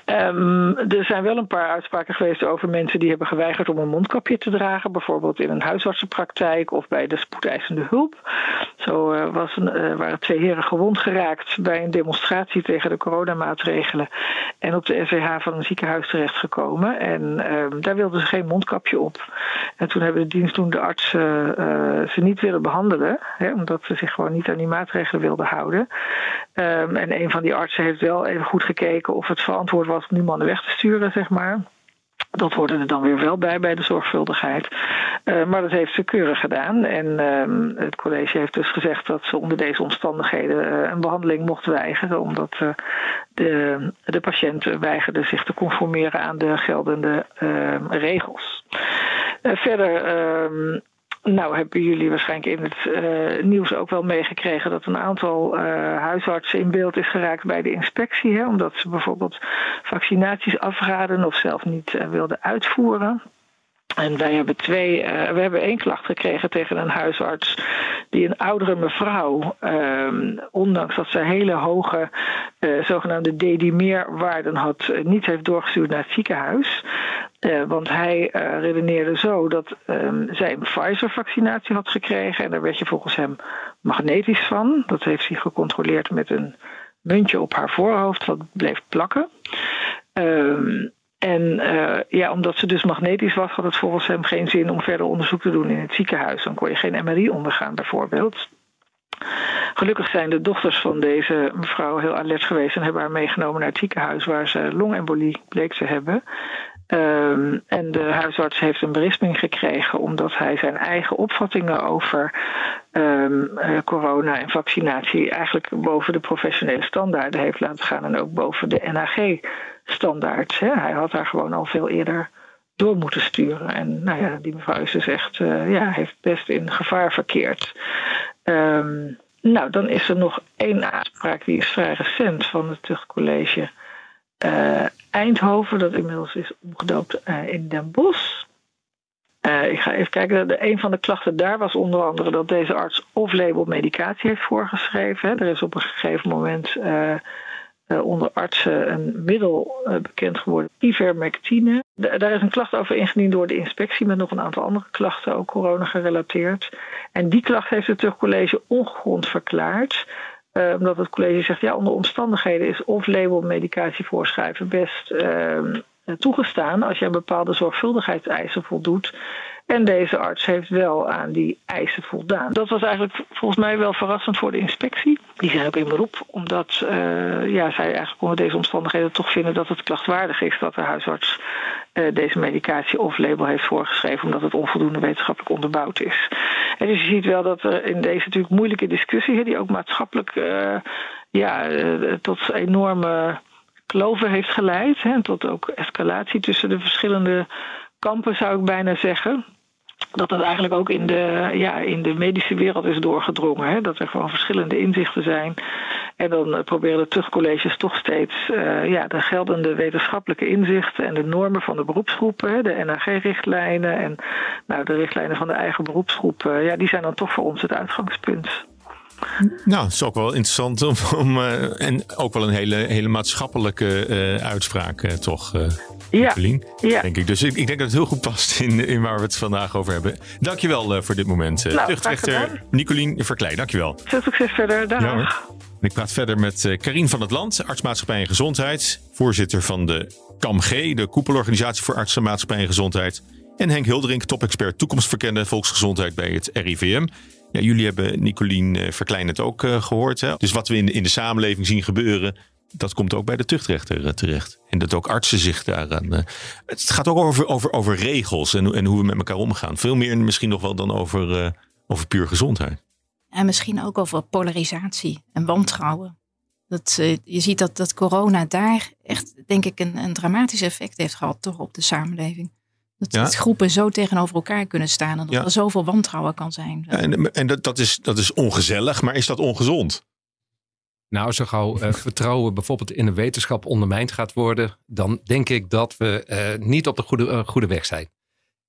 Ehm, er zijn wel een paar uitspraken geweest over mensen die hebben geweigerd om een mondkapje te dragen. Bijvoorbeeld in een huisartsenpraktijk of bij de spoedeisende hulp. Zo eh, was een, eh, waren twee heren gewond geraakt bij een demonstratie tegen de coronamaatregelen. En op de SWH van een ziekenhuis terechtgekomen. En ehm, daar wilden ze geen mondkapje op. En toen hebben de dienstdoende artsen eh, ze niet willen behandelen. Hè, omdat ze zich gewoon niet aan die maatregelen wilden houden. Ehm, en een van die artsen heeft wel even goed gekeken of het verantwoord was om die mannen weg te sturen, zeg maar. Dat hoorde er dan weer wel bij bij de zorgvuldigheid. Eh, maar dat heeft ze keurig gedaan. En ehm, het college heeft dus gezegd dat ze onder deze omstandigheden eh, een behandeling mocht weigeren. Omdat eh, de, de patiënt weigerde zich te conformeren aan de geldende ehm, regels. Eh, verder. Nou, hebben jullie waarschijnlijk in het eh, nieuws ook wel meegekregen dat een aantal eh, huisartsen in beeld is geraakt bij de inspectie. Hè, omdat ze bijvoorbeeld vaccinaties afraden of zelf niet eh, wilden uitvoeren. En wij hebben twee, eh, we hebben één klacht gekregen tegen een huisarts die een oudere mevrouw, ehm, ondanks dat ze hele hoge eh, zogenaamde dedimeerwaarden had, eh, niet heeft doorgestuurd naar het ziekenhuis. Want hij eh, redeneerde zo dat ehm, zij een Pfizer-vaccinatie had gekregen en daar werd je volgens hem magnetisch van. Dat heeft hij gecontroleerd met een muntje op haar voorhoofd, wat bleef plakken. Ehm, en eh, ja, omdat ze dus magnetisch was, had het volgens hem geen zin om verder onderzoek te doen in het ziekenhuis. Dan kon je geen MRI ondergaan, bijvoorbeeld. Gelukkig zijn de dochters van deze mevrouw heel alert geweest en hebben haar meegenomen naar het ziekenhuis waar ze longembolie bleek te hebben. Ehm, en de huisarts heeft een berisping gekregen omdat hij zijn eigen opvattingen over ehm, eh, corona en vaccinatie eigenlijk boven de professionele standaarden heeft laten gaan en ook boven de NAG-standaard. Hij had daar gewoon al veel eerder door moeten sturen. En nou ja, die mevrouw is dus echt, uh, ja, heeft best in gevaar verkeerd. Um, nou, dan is er nog één aanspraak die is vrij recent van het Tuchtcollege uh, Eindhoven, dat inmiddels is omgedoopt in Den Bosch. Uh, ik ga even kijken. De, een van de klachten daar was onder andere dat deze arts off-label medicatie heeft voorgeschreven. Er is op een gegeven moment uh, onder artsen een middel bekend geworden, ivermectine. daar is een klacht over ingediend door de inspectie met nog een aantal andere klachten, ook corona gerelateerd. En die klacht heeft het terugcollege ongegrond verklaard. Omdat het college zegt, ja, onder omstandigheden is off-label medicatie voorschrijven best ehm, toegestaan als je aan bepaalde zorgvuldigheidseisen voldoet. En deze arts heeft wel aan die eisen voldaan. Dat was eigenlijk volgens mij wel verrassend voor de inspectie. Die zijn ook in beroep, omdat uh, ja, zij eigenlijk onder deze omstandigheden toch vinden dat het klachtwaardig is dat de huisarts uh, deze medicatie of label heeft voorgeschreven, omdat het onvoldoende wetenschappelijk onderbouwd is. En dus je ziet wel dat er in deze natuurlijk moeilijke discussie, die ook maatschappelijk ja, tot enorme kloven heeft geleid, hè, tot ook escalatie tussen de verschillende kampen, zou ik bijna zeggen dat dat eigenlijk ook in de, ja, in de medische wereld is doorgedrongen. Hè? Dat er gewoon verschillende inzichten zijn. En dan uh, proberen de terugcolleges toch steeds uh, ja, de geldende wetenschappelijke inzichten en de normen van de beroepsgroepen, de NAG-richtlijnen en nou, de richtlijnen van de eigen beroepsgroep, uh, ja, die zijn dan toch voor ons het uitgangspunt. Nou, het is ook wel interessant om, om uh, en ook wel een hele, hele maatschappelijke uh, uitspraak, uh, toch? ja, ja. Denk ik. Dus ik, ik, denk dat het heel goed past in, in waar we het vandaag over hebben. Dankjewel voor dit moment. Nou, Tuchtrechter Nicolien Verkleij, dankjewel. Veel succes verder. Dag. Ja, ik praat verder met Karin van het Land, artsmaatschappij en gezondheid. Voorzitter van de KAMG, de koepelorganisatie voor artsen, maatschappij en gezondheid. En Henk Hilderink, topexpert toekomstverkende volksgezondheid bij het RIVM. Ja, jullie hebben Nicolien uh, Verklein het ook uh, gehoord. Hè? Dus wat we in, in de samenleving zien gebeuren, dat komt ook bij de tuchtrechter uh, terecht. En dat ook artsen zich daaraan. het gaat ook over, over, over regels en, en hoe we met elkaar omgaan. Veel meer misschien nog wel dan over, over puur gezondheid. En misschien ook over polarisatie en wantrouwen. Dat, je ziet dat, dat corona daar echt, denk ik, een, een dramatisch effect heeft gehad toch op de samenleving. Dat, ja? dat, groepen zo tegenover elkaar kunnen staan en dat ja. er zoveel wantrouwen kan zijn. Ja, en en dat, dat, is, dat is ongezellig, maar is dat ongezond? Nou, zo gauw uh, vertrouwen bijvoorbeeld in de wetenschap ondermijnd gaat worden, dan denk ik dat we uh, niet op de goede, uh, goede weg zijn.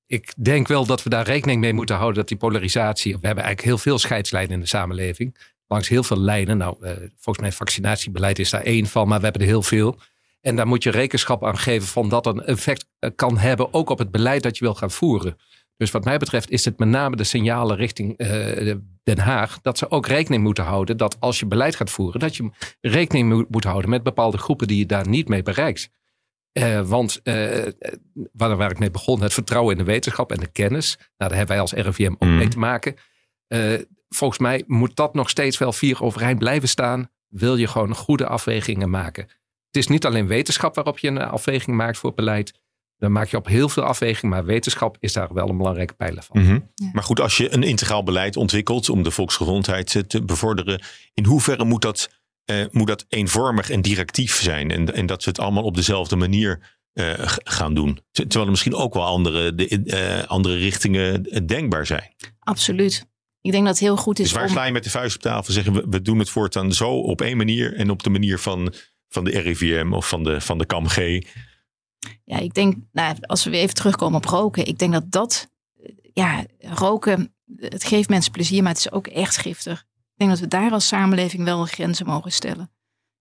Ik denk wel dat we daar rekening mee moeten houden dat die polarisatie. We hebben eigenlijk heel veel scheidslijnen in de samenleving. Langs heel veel lijnen. Nou, volgens mij vaccinatiebeleid is daar één van, maar we hebben er heel veel. En daar moet je rekenschap aan geven van dat een effect eh, kan hebben ook op het beleid dat je wil gaan voeren. Dus wat mij betreft is het met name de signalen richting uh, Den Haag dat ze ook rekening moeten houden dat als je beleid gaat voeren, dat je rekening moet, moet houden met bepaalde groepen die je daar niet mee bereikt. Uh, want uh, waar, waar, ik mee begon, het vertrouwen in de wetenschap en de kennis, nou, daar hebben wij als RIVM ook mm. mee te maken. volgens mij moet dat nog steeds wel vier overeind blijven staan. Wil je gewoon goede afwegingen maken. Het is niet alleen wetenschap waarop je een afweging maakt voor beleid. Dan maak je op heel veel afwegingen, maar wetenschap is daar wel een belangrijke pijler van. Mm -hmm. ja. Maar goed, als je een integraal beleid ontwikkelt om de volksgezondheid te bevorderen, in hoeverre moet dat, uh, moet dat eenvormig en directief zijn? En, en dat we het allemaal op dezelfde manier uh, gaan doen. Terwijl er misschien ook wel andere, de, uh, andere richtingen denkbaar zijn. Absoluut. Ik denk dat het heel goed is. Dus waar om... sla je met de vuist op tafel zeggen we, we doen het voortaan zo op één manier en op de manier van van de RIVM of van de, van de KAMG? Ja, ik denk, nou, als we weer even terugkomen op roken. Ik denk dat dat, ja, roken, het geeft mensen plezier, maar het is ook echt giftig. Ik denk dat we daar als samenleving wel grenzen mogen stellen.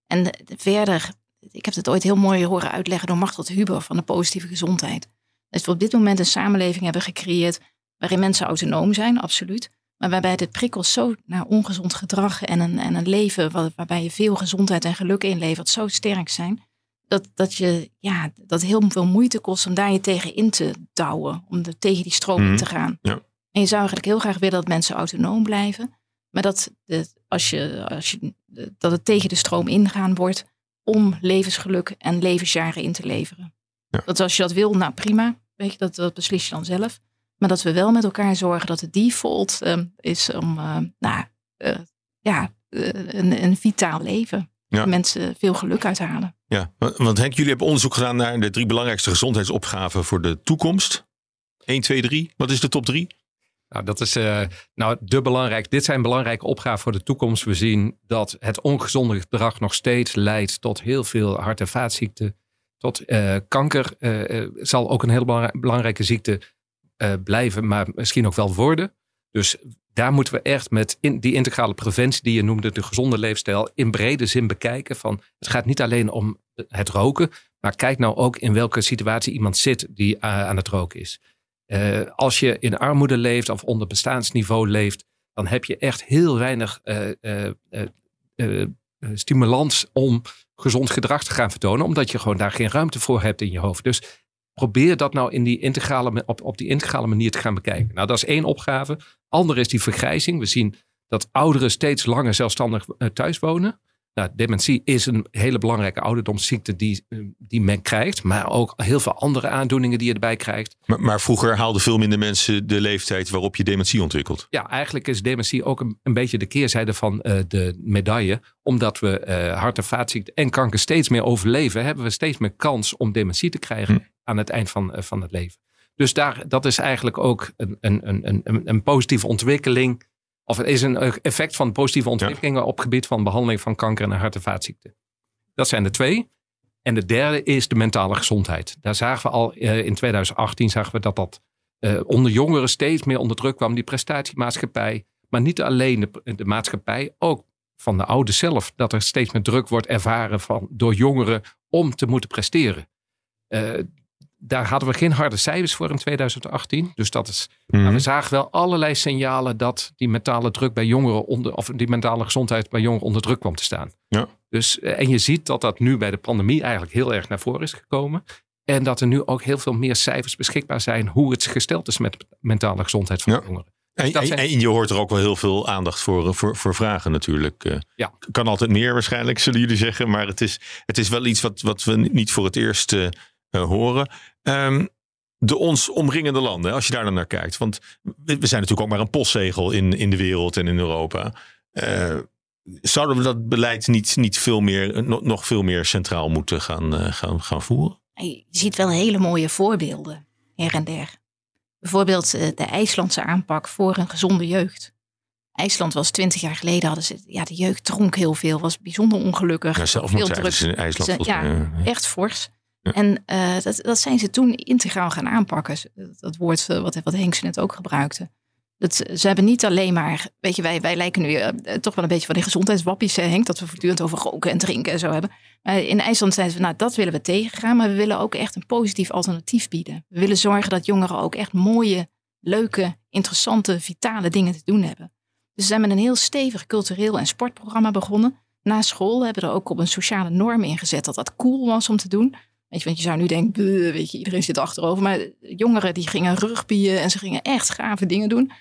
En verder, ik heb het ooit heel mooi horen uitleggen door Martel Huber van de positieve gezondheid. Dat we op dit moment een samenleving hebben gecreëerd waarin mensen autonoom zijn, absoluut. Maar waarbij de prikkels zo naar ongezond gedrag en een, en een leven waar, waarbij je veel gezondheid en geluk inlevert, zo sterk zijn. Dat, dat, je, ja, dat heel veel moeite kost om daar je tegen in te douwen. Om de, tegen die stroom mm. in te gaan. Ja. En je zou eigenlijk heel graag willen dat mensen autonoom blijven. Maar dat, de, als je, als je, dat het tegen de stroom ingaan wordt om levensgeluk en levensjaren in te leveren. Dat als je dat wil, nou prima. Weet je, dat, dat beslis je dan zelf. Maar dat we wel met elkaar zorgen dat de default uh, is om uh, nou, uh, ja, een, een vitaal leven. Ja. Mensen veel geluk uithalen. Ja, want Henk, jullie hebben onderzoek gedaan naar de drie belangrijkste gezondheidsopgaven voor de toekomst. 1, 2, 3. Wat is de top 3? Nou, dat is uh, nou, de belangrijk. Dit zijn belangrijke opgaven voor de toekomst. We zien dat het ongezonde gedrag nog steeds leidt tot heel veel hart- en vaatziekten. Tot uh, kanker uh, zal ook een heel belangrijke ziekte blijven, maar misschien ook wel worden. Dus daar moeten we echt met die integrale preventie die je noemde, de gezonde leefstijl, in brede zin bekijken. Van, het gaat niet alleen om het roken, maar kijk nou ook in welke situatie iemand zit die aan het roken is. Uh, als je in armoede leeft of onder bestaansniveau leeft, dan heb je echt heel weinig stimulans om gezond gedrag te gaan vertonen, omdat je gewoon daar geen ruimte voor hebt in je hoofd. Dus probeer dat nou in die integrale, op, op die integrale manier te gaan bekijken. Nou, dat is één opgave. Andere is die vergrijzing. We zien dat ouderen steeds langer zelfstandig thuis wonen. Nou, dementie is een hele belangrijke ouderdomsziekte die, eh, die men krijgt. Maar ook heel veel andere aandoeningen die je erbij krijgt. Maar, maar vroeger haalden veel minder mensen de leeftijd waarop je dementie ontwikkelt. Ja, eigenlijk is dementie ook een, een beetje de keerzijde van uh, de medaille. Omdat we uh, hart- en vaatziekten en kanker steeds meer overleven, hebben we steeds meer kans om dementie te krijgen hm. aan het eind van, van het leven. Dus daar, dat is eigenlijk ook een, een, een, een, een positieve ontwikkeling of het is een effect van positieve ontwikkelingen op het gebied van behandeling van kanker en hart- en vaatziekten. Dat zijn de twee. En de derde is de mentale gezondheid. Daar zagen we al uh, in 2018 zagen we dat dat uh, onder jongeren steeds meer onder druk kwam. Die prestatiemaatschappij. Maar niet alleen de, de maatschappij, ook van de oude zelf. Dat er steeds meer druk wordt ervaren van, door jongeren om te moeten presteren. Uh, daar hadden we geen harde cijfers voor in 2018. Dus dat is. Mm we zagen wel allerlei signalen dat die mentale druk bij jongeren onder. of die mentale gezondheid bij jongeren onder druk kwam te staan. Ja. Dus, eh, en je ziet dat dat nu bij de pandemie eigenlijk heel erg naar voren is gekomen. En dat er nu ook heel veel meer cijfers beschikbaar zijn hoe het gesteld is met mentale gezondheid van jongeren. En, dus en, en, je hoort er ook wel heel veel aandacht voor, voor, voor vragen natuurlijk. Eh. Ja. Kan altijd meer waarschijnlijk, zullen jullie zeggen. Maar het is, het is wel iets wat, wat we niet voor het eerst horen. Um, de ons omringende landen, als je daar dan naar kijkt. Want we zijn natuurlijk ook maar een postzegel in, in de wereld en in Europa. Uh, zouden we dat beleid niet, niet veel meer, nog veel meer centraal moeten gaan, uh, gaan, gaan voeren? Je ziet wel hele mooie voorbeelden her en der. Bijvoorbeeld de IJslandse aanpak voor een gezonde jeugd. IJsland was twintig jaar geleden, hadden ze, ja, de jeugd dronk heel veel, was bijzonder ongelukkig. Ja, veel druk. in IJsland. Ja, echt fors. En uh, dat, dat zijn ze toen integraal gaan aanpakken. Dat woord uh, wat, wat Henk net ook gebruikte. Dat, ze hebben niet alleen maar, weet je, wij, wij lijken nu uh, toch wel een beetje van die gezondheidswappies, Henk, dat we voortdurend over roken en drinken en zo hebben. In IJsland zeiden ze, nou, dat willen we tegengaan, maar we willen ook echt een positief alternatief bieden. We willen zorgen dat jongeren ook echt mooie, leuke, interessante, vitale dingen te doen hebben. Dus ze zijn met een heel stevig cultureel en sportprogramma begonnen. Na school hebben we er ook op een sociale norm ingezet dat dat cool was om te doen. Weet je, want je zou nu denken, weet je, iedereen zit achterover. Maar jongeren die gingen rugbyen en ze gingen echt gave dingen doen.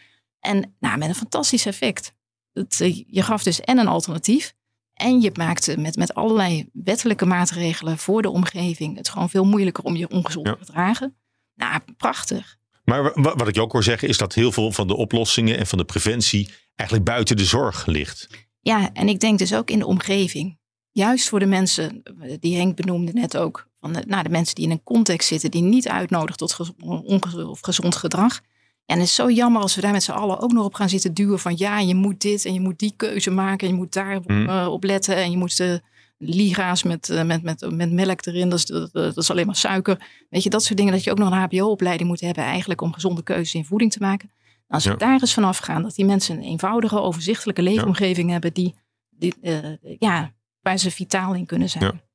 En nou, met een fantastisch effect. Eh, je gaf dus en een alternatief. En je maakte met, met allerlei wettelijke maatregelen voor de omgeving het gewoon veel moeilijker om je ongezond te gedragen. Nou, prachtig. Maar wat ik je ook hoor zeggen is dat heel veel van de oplossingen en van de preventie eigenlijk buiten de zorg ligt. Ja, en ik denk dus ook in de omgeving. Juist voor de mensen, die Henk benoemde net ook, van de, nou, de mensen die in een context zitten die niet uitnodigen tot ongezond of gezond gedrag. En het is zo jammer als we daar met z'n allen ook nog op gaan zitten duwen van ja, je moet dit en je moet die keuze maken en je moet daar mm. uh, op letten en je moet de liga's met, uh, met, met, met melk erin, dat is, dat, dat, is alleen maar suiker. Weet je, dat soort dingen dat je ook nog een HBO-opleiding moet hebben eigenlijk om gezonde keuzes in voeding te maken. als we daar eens vanaf gaan, dat die mensen een eenvoudige, overzichtelijke leefomgeving hebben die, die uh, ja, waar ze vitaal in kunnen zijn. Ja.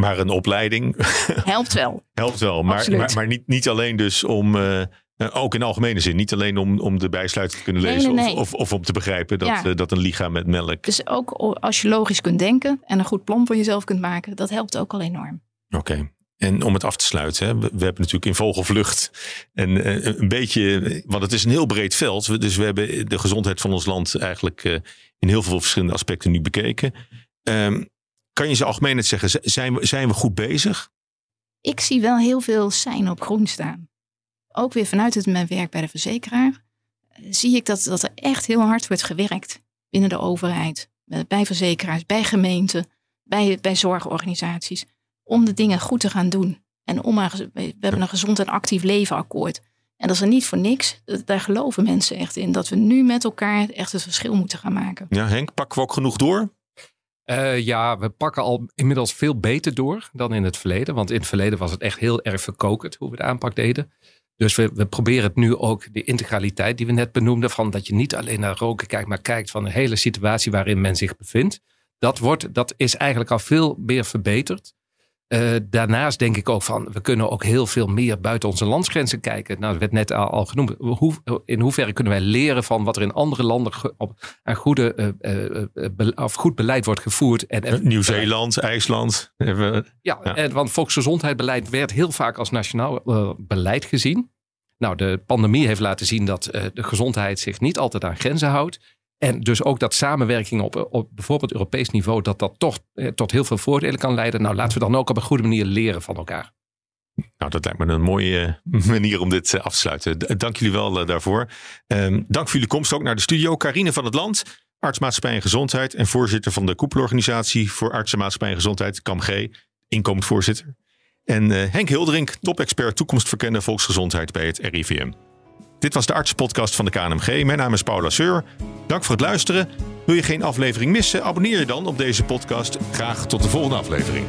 Maar een opleiding. Helpt wel. Helpt wel. Maar, maar, maar, niet, niet alleen dus om. Uh, ook in algemene zin. Niet alleen om, om de bijsluiter te kunnen lezen. Nee, nee, nee. Of, of, of, om te begrijpen dat, ja. uh, dat een lichaam met melk. Dus ook als je logisch kunt denken. en een goed plan voor jezelf kunt maken. dat helpt ook al enorm. Oké. Okay. En om het af te sluiten, hè, we, we, hebben natuurlijk in vogelvlucht en een beetje, want het is een heel breed veld. Dus we hebben de gezondheid van ons land eigenlijk in heel veel verschillende aspecten nu bekeken. Um, kan je ze algemeen het zeggen, zijn we, zijn we goed bezig? ik zie wel heel veel zijn op groen staan. Ook weer vanuit het, mijn werk bij de verzekeraar eh, zie ik dat, dat er echt heel hard wordt gewerkt binnen de overheid, bij verzekeraars, bij gemeenten, bij, bij zorgorganisaties, om de dingen goed te gaan doen. En om we hebben een gezond en actief leven akkoord. En dat is er niet voor niks. Daar geloven mensen echt in. Dat we nu met elkaar echt het verschil moeten gaan maken. Ja, Henk, pakken we ook genoeg door? Uh, ja, we pakken al inmiddels veel beter door dan in het verleden. Want in het verleden was het echt heel erg verkokerd hoe we de aanpak deden. Dus we, we proberen het nu ook, de integraliteit die we net benoemden, van dat je niet alleen naar roken kijkt, maar kijkt van de hele situatie waarin men zich bevindt. Dat, wordt, dat is eigenlijk al veel meer verbeterd. Uh, daarnaast denk ik ook van, we kunnen ook heel veel meer buiten onze landsgrenzen kijken. Nou, dat werd net al, al genoemd. Hoe, in hoeverre kunnen wij leren van wat er in andere landen op, aan goede, uh, uh, of goed beleid wordt gevoerd. En, Nieuw-Zeeland, IJsland. ja, ja. En, want volksgezondheidsbeleid werd heel vaak als nationaal beleid gezien. Nou, de pandemie heeft laten zien dat de gezondheid zich niet altijd aan grenzen houdt. En dus ook dat samenwerking op, op bijvoorbeeld Europees niveau, dat dat toch eh, tot heel veel voordelen kan leiden. Nou, laten we dan ook op een goede manier leren van elkaar. Nou, dat lijkt me een mooie eh, manier om dit eh, af te sluiten. Dank jullie wel daarvoor. Um, dank voor jullie komst ook naar de studio. Carine van het Land, artsmaatschappij en gezondheid en voorzitter van de koepelorganisatie voor artsenmaatschappij en gezondheid, KAMG, inkomend voorzitter. En uh, Henk Hildering, top-expert toekomstverkende volksgezondheid bij het RIVM. Dit was de artspodcast van de KNMG. Mijn naam is Paula Seur. Dank voor het luisteren. Wil je geen aflevering missen? Abonneer je dan op deze podcast. Graag tot de volgende aflevering.